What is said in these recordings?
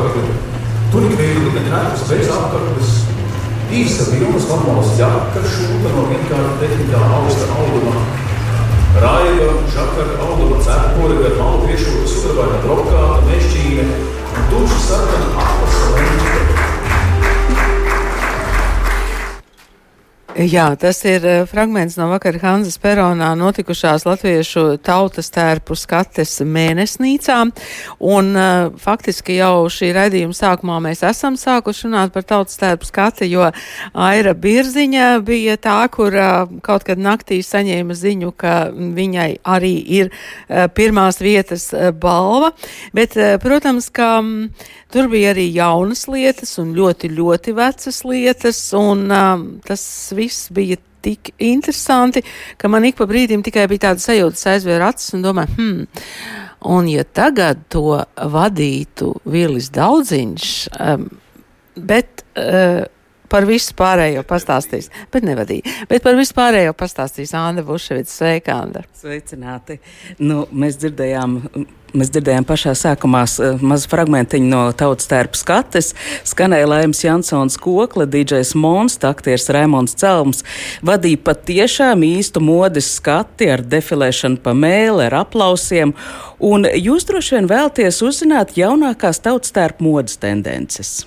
apakļu. Tur ik viena gan krēpus bez apakļus, īsa vilnas normāls jaka, šūta no vienkārši tehnikā augsta auguma, raiva, žakara, auguma cepuri, gar malu piešūta sudrabaina brokāta, mešķīne un tuši sarkana atlasa Jā, tas ir eh, fragments no vakar Hanzas Peronā notikušās latviešu tautas tērpu skates mēnesnīcā. Un uh, faktiski jau šī raidījuma sākumā mēs esam sākuši runāt par tautas tērpu skati, jo Aira Birziņa bija tā, kur uh, kaut kad naktī saņēma ziņu, ka viņai arī ir uh, pirmās vietas balva. Bet, protams, ka um, tur bija arī jaunas lietas un ļoti, ļoti vecas lietas. Un, tas viss viss bija tik interesanti, ka man ik pa brīdim tikai bija tāda sajūta, aizvēra acis un domāju, hmm, un ja tagad to vadītu Vilis Daudziņš, um, bet. Uh, Par visu pārējo pastāstīs, bet nevadīja. Bet par visu pārējo pastāstīs Anna Buševica. Sveika, Anna! Sveicināti! Nu, mēs dzirdējām Mēs dzirdējām pašā sākumā uh, mazu fragmentiņu no tautas tērpa skates. Skanēja Laims Jansons Kokla, DJs Mons, aktieris Raimons Celms. Vadīja patiešām īstu modes skati ar defilēšanu pa mēli, ar aplausiem. Un jūs droši vien vēlties uzzināt jaunākās tautas tērpa modes tendences.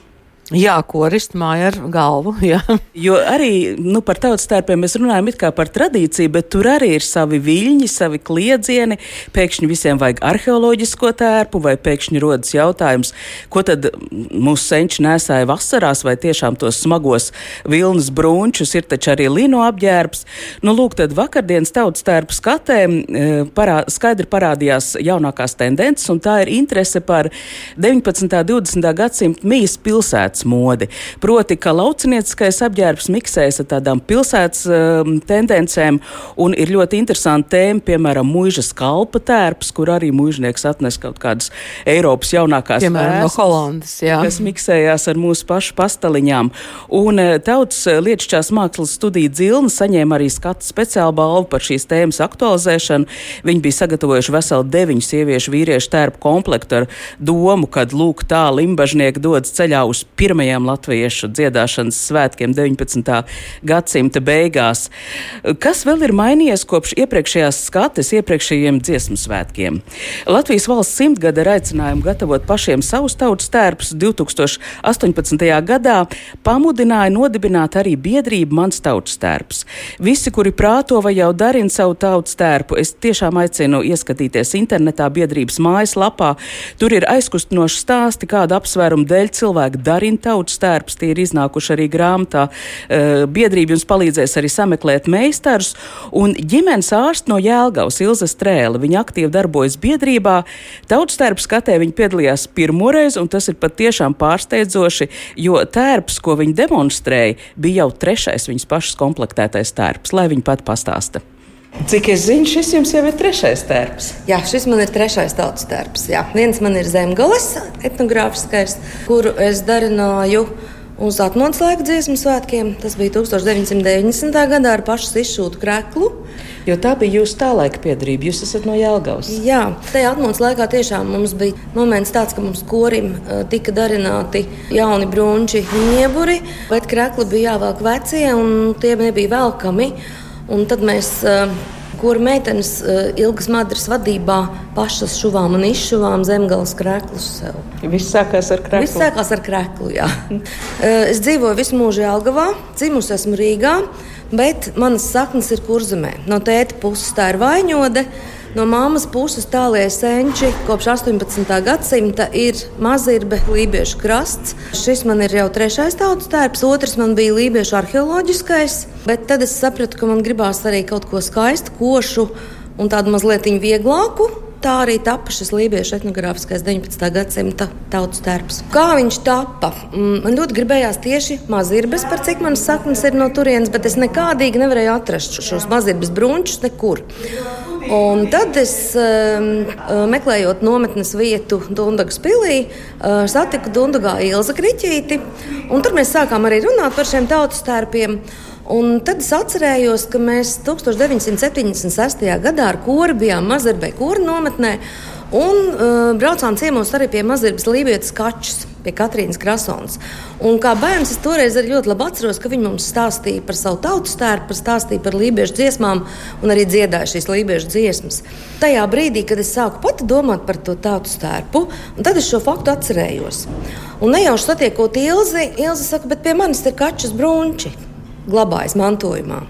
Jā, korist māja ar galvu. Jā. Jo arī nu, par tautas tērpiem mēs runājam kā par tradīciju, bet tur arī ir savi viļņi, savi kliedzieni. Pēkšņi visiem vajag arheoloģisko tērpu, vai pēkšņi rodas jautājums, ko tad mūsu senči nesāja vasarās, vai tiešām tos smagos vilnas brūnčus ir taču arī lino apģērbs. Nu, lūk, tad vakardienas tautas tērpu skatēm e, parā, skaidri parādījās jaunākās tendences, un tā ir interese par 19. un 20. gadsimta mīs pilsētas pilsētas modi. Proti, ka laucinieciskais apģērbs miksējas ar tādām pilsētas um, tendencēm, un ir ļoti interesanti tēma, piemēram, mūžas kalpa tērps, kur arī mūžnieks atnes kaut kādas Eiropas jaunākās piemēram, no Holandas, jā. kas miksējās ar mūsu pašu pastaliņām. Un uh, tautas uh, lietušķās mākslas studija Dzilna saņēma arī skatu speciālu balvu par šīs tēmas aktualizēšanu. Viņi bija sagatavojuši veselu deviņu sieviešu vīriešu tērpu komplektu ar domu, kad lūk tā limbažnieki dodas ceļā uz pirmo pirmajiem latviešu dziedāšanas svētkiem 19. gadsimta beigās. Kas vēl ir mainījies kopš iepriekšējās skates, iepriekšējiem dziesmu svētkiem? Latvijas valsts simtgada ir aicinājumu gatavot pašiem savus tautas tērpus 2018. gadā pamudināja nodibināt arī biedrību Mans tautas tērps. Visi, kuri prāto vai jau darina savu tautas tērpu, es tiešām aicinu ieskatīties internetā biedrības mājaslapā. Tur ir aizkustinoši stāsti, kāda apsvēruma dēļ cilvēki darina tautas tērps, tie ir iznākuši arī grāmatā. Uh, biedrība jums palīdzēs arī sameklēt meistarus. Un ģimenes ārsts no Jēlgavas, Ilza Strēle, viņa aktīvi darbojas biedrībā. Tautas tērps skatē viņa piedalījās pirmoreiz, un tas ir patiešām pārsteidzoši, jo tērps, ko viņa demonstrēja, bija jau trešais viņas pašas komplektētais tērps, lai viņa pat pastāsta. Cik es zinu, šis jums jau ir trešais tērps. Jā, šis man ir trešais tautas tērps. Jā. Viens man ir zemgales etnogrāfiskais, kuru es darināju uz atmodas laika dziesmu svētkiem. Tas bija 1990. gadā ar pašu izšūtu kreklu. Jo tā bija jūsu tā laika piedarība. Jūs esat no Jālgavas. Jā, tajā atmodas laikā tiešām mums bija moments tāds, ka mums korim tika darināti jauni brunči, nieburi, bet krekli bija jāvelk vecie un tie nebija velkami. Un tad mēs, eh, kur meitenes eh, ilgas madras vadībā, pašas šuvām un izšuvām zemgājas krēklus sev. Viss sākās ar krēklu. Viss sākās ar krēklu, jā. Eh, es dzīvoju visu mūžu Jelgavā, dzimusi esmu Rīgā, bet manas saknes ir kurzemē. No tēta puses tā ir vaņode. No māmas puses tālie senči kopš 18. gadsimta ir mazirbe, lībiešu krasts. Šis man ir jau trešais tautas tērps, otrs man bija lībiešu arheoloģiskais. Bet tad es sapratu, ka man gribās arī kaut ko skaistu, košu un tādu mazliet vieglāku. Tā arī tapa šis lībiešu etnogrāfiskais 19. gadsimta tautas tērps. Kā viņš tapa? Mm, man ļoti gribējās tieši mazirbes, par cik manas saknes ir no turienes, bet es nekādīgi nevarēju atrast šos mazirbes brunčus nekur. Un tad es, meklējot nometnes vietu Dunkas pilī, satiku Dungā Ilza Kriķīti. Tur mēs sākām arī runāt par šiem tautas tērpiem. Un tad es atcerējos, ka mēs 1976. gadā ar koru bijām Mazarbē kora nometnē un uh, braucām ciemos arī pie Mazarbas Lībijas kačas pie Katrīnas Krasons. Un kā bērns es toreiz arī ļoti labi atceros, ka viņi mums stāstīja par savu tautu stērpu, stāstīja par lībiešu dziesmām un arī dziedāja šīs lībiešu dziesmas. Tajā brīdī, kad es sāku pati domāt par to tautu stērpu, tad es šo faktu atcerējos. Un nejauši satiekot Ilzi, Ilzi saka, bet pie manis ir kačas brunči glabājas mantojumā.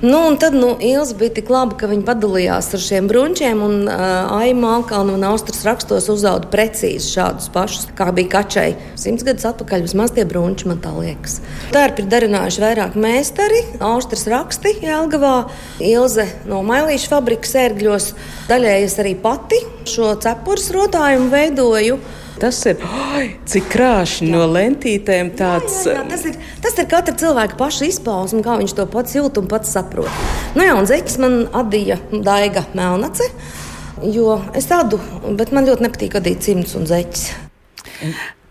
Nu, un tad nu, Ilza bija tik laba, ka viņa padalījās ar šiem brunčiem. Un uh, Aima Alkalna un Austrijas rakstos uzauga precīzi šādus pašus, kā bija kačai simts gadus atpakaļ. Vismaz tie brunči, man tā liekas. Tērpi ir darinājuši vairāk meistari, Austrijas raksti Jelgavā, Ilze no Mailīša fabrikas ērgļos. Daļēji es arī pati šo cepures rotājumu veidoju. Tas ir oh, cik krāšņi no lentītēm. Tāds... Jā, jā, jā, tas, ir, tas ir katra cilvēka paša izpausme, kā viņš to pats jūt un pats saprot. Nu, jā, un zeķis man atdīja Daiga Melnace, jo es tādu, bet man ļoti nepatīk adīt cimds un zeķis.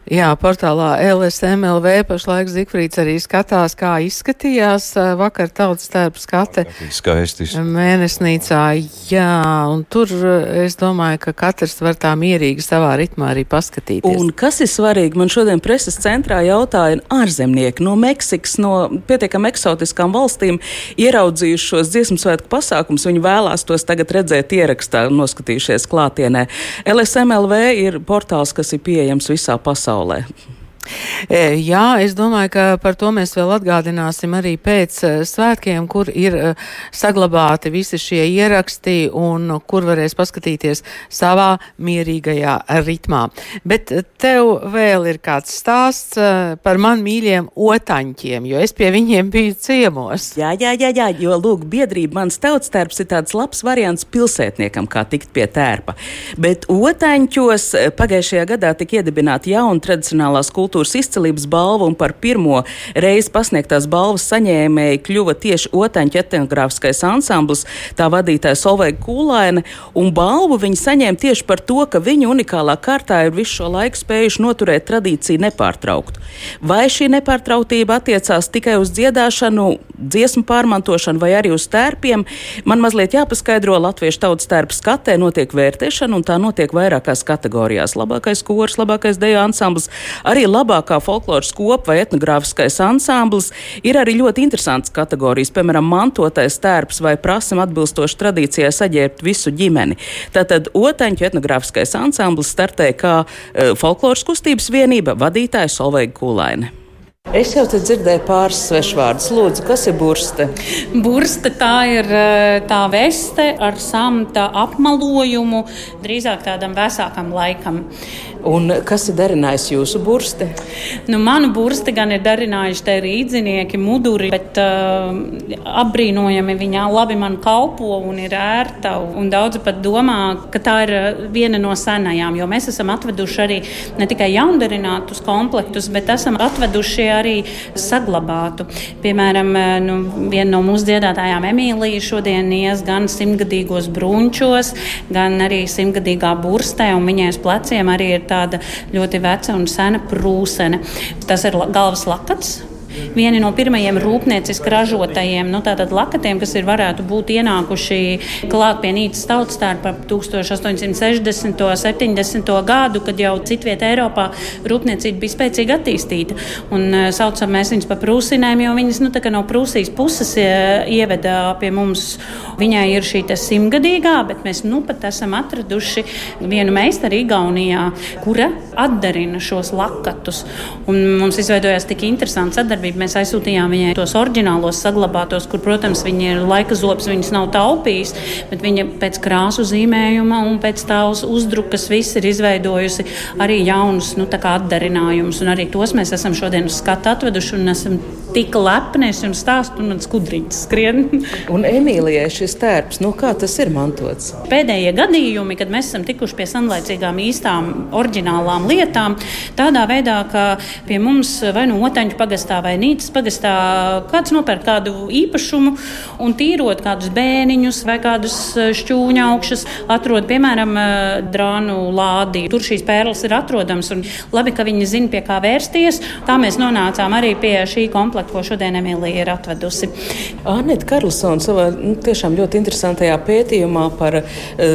Jā, portālā LSMLV pašlaik Zikfrīds arī skatās, kā izskatījās vakar tautas tērpa skate. Skaisti. Mēnesnīcā, jā, un tur es domāju, ka katrs var tā mierīgi savā ritmā arī paskatīties. Un kas ir svarīgi, man šodien preses centrā jautāja ārzemnieki no Meksikas, no pietiekam eksotiskām valstīm, ieraudzījuši šos dziesmu svētku pasākums, viņi vēlās tos tagad redzēt ierakstā, noskatījušies klātienē. LSMLV ir portāls, kas ir pieejams visā pasaulē pasaulē. E, jā, es domāju, ka par to mēs vēl atgādināsim arī pēc e, svētkiem, kur ir e, saglabāti visi šie ieraksti un kur varēs paskatīties savā mierīgajā ritmā. Bet tev vēl ir kāds stāsts par man mīļiem otaņķiem, jo es pie viņiem biju ciemos. Jā, jā, jā, jā jo lūk, biedrība mans tautstērps ir tāds labs variants pilsētniekam, kā tikt pie tērpa. Bet otaņķos pagājušajā gadā tika iedibināta jauna tradicionālās kultūras kultūras izcelības balvu un par pirmo reizi pasniegtās balvas saņēmēji kļuva tieši Otaņa etnogrāfiskais ansamblis, tā vadītāja Solveiga Kūlaine, un balvu viņi saņēma tieši par to, ka viņi unikālā kārtā ir visu šo laiku spējuši noturēt tradīciju nepārtrauktu. Vai šī nepārtrauktība attiecās tikai uz dziedāšanu, dziesmu pārmantošanu vai arī uz tērpiem, man mazliet jāpaskaidro Latviešu tautas tērpa skatē notiek vērtēšana, un tā notiek vairākās kategorijās. Labākais kurs, labākais deju ansamblis, arī labākā folkloras kopa vai etnogrāfiskais ansamblis. Ir arī ļoti interesants kategorijas, piemēram, mantotais tērps vai prasam atbilstoši tradīcijai saģērbt visu ģimeni. Tātad otaņu etnogrāfiskais ansamblis startē kā uh, folkloras kustības vienība vadītāja Solveiga Kulaine. Es jau te dzirdēju pāris svešvārdus. Lūdzu, kas ir burste? Burste tā ir tā veste ar samta apmalojumu, drīzāk tādam vesākam laikam. Un kas ir darinājis jūsu bursti? Nu, manu bursti gan ir darinājuši te rīdzinieki, muduri, bet uh, apbrīnojami viņa labi man kalpo un ir ērta. Un daudzi pat domā, ka tā ir uh, viena no senajām, jo mēs esam atveduši arī ne tikai jaundarinātus komplektus, bet esam atveduši arī saglabātu. Piemēram, uh, nu, viena no mūsu dziedātājām Emīlija šodien ies gan simtgadīgos brunčos, gan arī simtgadīgā burstē, un viņai uz pleciem arī ir tāda ļoti veca un sena prūsene. Tas ir galvas lakats, vieni no pirmajiem rūpnieciski ražotajiem nu, lakatiem, kas ir varētu būt ienākuši klāt pie Nīcas tautas tērpa 1860. un 70. gadu, kad jau citvietā Eiropā rūpniecība bija spēcīgi attīstīta. Un, uh, saucam mēs viņus par prūsinēm, jo viņas nu, no Prūsijas puses ieveda pie mums. Viņai ir šī simtgadīgā, bet mēs nu pat esam atraduši vienu meistaru Igaunijā, kura atdarina šos lakatus. Un mums izveidojās tik interesants sadarbības sadarbību. Mēs aizsūtījām viņai tos oriģinālos saglabātos, kur, protams, viņi ir laika zops, viņas nav taupījis, bet viņa pēc krāsu zīmējuma un pēc tās uzdrukas viss ir izveidojusi arī jaunus nu, atdarinājumus. Un arī tos mēs esam šodien uz skatu atveduši un esam tik lepni. Es jums stāstu, un man skudrītis skrien. un Emīlijai šis tērps, nu kā tas ir mantots? Pēdējie gadījumi, kad mēs esam tikuši pie sanlaicīgām īstām, oriģinālām lietām, tādā veidā, ka pie mums vai nu Otaņu pagastā vai Nīcas pagastā kāds nopērk kādu īpašumu un tīrot kādus bēniņus vai kādus e, šķūņa augšas, atrod, piemēram, e, drānu lādi. Tur šīs pērles ir atrodamas un labi, ka viņi zina, pie kā vērsties. Tā mēs nonācām arī pie šī komplekta komplektu, ko šodien Emīlija ir atvedusi. Anita Karlsona savā nu, tiešām ļoti interesantajā pētījumā par uh,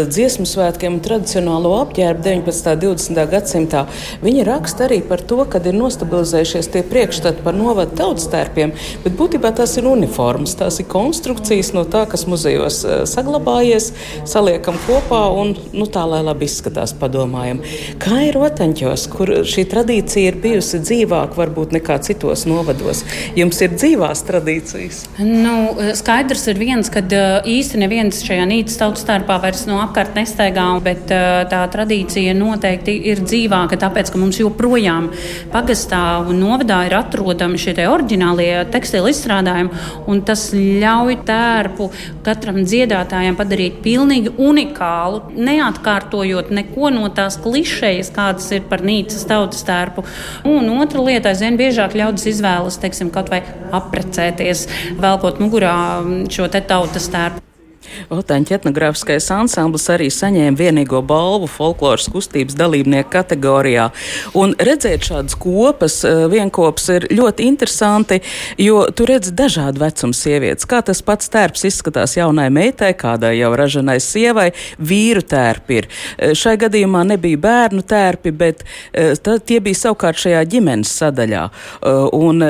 dziesmu svētkiem un tradicionālo apģērbu 19. un 20. gadsimtā. Viņa raksta arī par to, kad ir nostabilizējušies tie priekšstati par novadu tautstērpiem, bet būtībā tās ir uniformas, tās ir konstrukcijas no tā, kas muzejos uh, saglabājies, saliekam kopā un nu, tā, lai labi izskatās, padomājam. Kā ir rotaņķos, kur šī tradīcija ir bijusi dzīvāka varbūt nekā citos novados? Jums ir dzīvās tradīcijas? Nu, skaidrs ir viens, ka īsti neviens šajā nīcas tautas starpā vairs no apkārt nestaigā, bet tā tradīcija noteikti ir dzīvāka, tāpēc, ka mums joprojām pagastā un novadā ir atrodami šie te oriģinālie tekstila izstrādājumi, un tas ļauj tērpu katram dziedātājam padarīt pilnīgi unikālu, neatkārtojot neko no tās klišejas, kādas ir par nīcas tautas tērpu. Un otra lieta, aizvien biežāk ļaudis izvēlas, teiksim, kaut vai apprecēties, velkot mugurā šo te tautas tērpu. Otaņa etnogrāfiskais ansamblis arī saņēma vienīgo balvu folkloras kustības dalībnieku kategorijā. Un redzēt šādas kopas, eh, vienkopas ir ļoti interesanti, jo tu redz dažādu vecumu sievietes. Kā tas pats tērps izskatās jaunai meitai, kādai jau ražanai sievai, vīru tērpi ir. Eh, šai gadījumā nebija bērnu tērpi, bet eh, tā, tie bija savukārt šajā ģimenes sadaļā. Un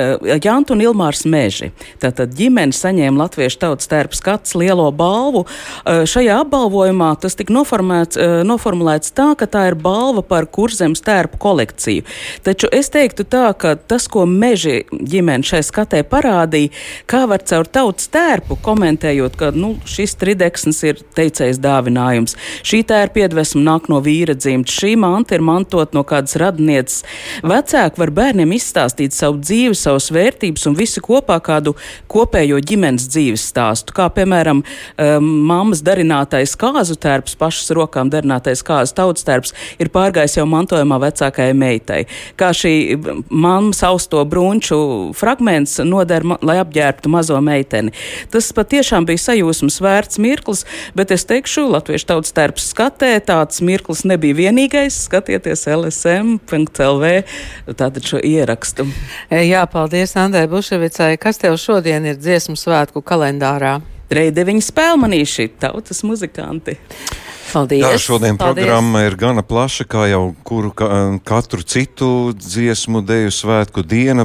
Jantu un Ilmārs Meži. Tātad ģimene saņēma Latviešu tautas tērps skats lielo balvu balvu. Eh, šajā apbalvojumā tas tika eh, noformulēts tā, ka tā ir balva par kurzemes tērpu kolekciju. Taču es teiktu tā, ka tas, ko meži ģimene šai skatē parādīja, kā var caur tautas tērpu komentējot, ka nu, šis trideksnis ir teicējs dāvinājums. Šī tērpa iedvesma nāk no vīra dzimta, šī manta ir mantot no kādas radnieces. Vecāki var bērniem izstāstīt savu dzīvi, savas vērtības un visu kopā kādu kopējo ģimenes dzīves stāstu, kā piemēram um, mammas darinātais kāzu tērps, pašas rokām darinātais kāzu tautas tērps, ir pārgājis jau mantojumā vecākajai meitai. Kā šī mammas austo brunču fragments noder, lai apģērbtu mazo meiteni. Tas patiešām bija sajūsmas vērts mirklis, bet es teikšu, latviešu tautas tērps skatē, tāds mirklis nebija vienīgais. Skatieties LSM.lv tātad šo ierakstu. Jā, paldies Andai Buševicai. Kas tev šodien ir dziesmu svētku kalendārā? Reideviņa spēlmanīši, tautas muzikanti. Paldies! Jā, šodien Paldies. programma ir gana plaša, kā jau kuru ka, katru citu dziesmu, deju svētku diena,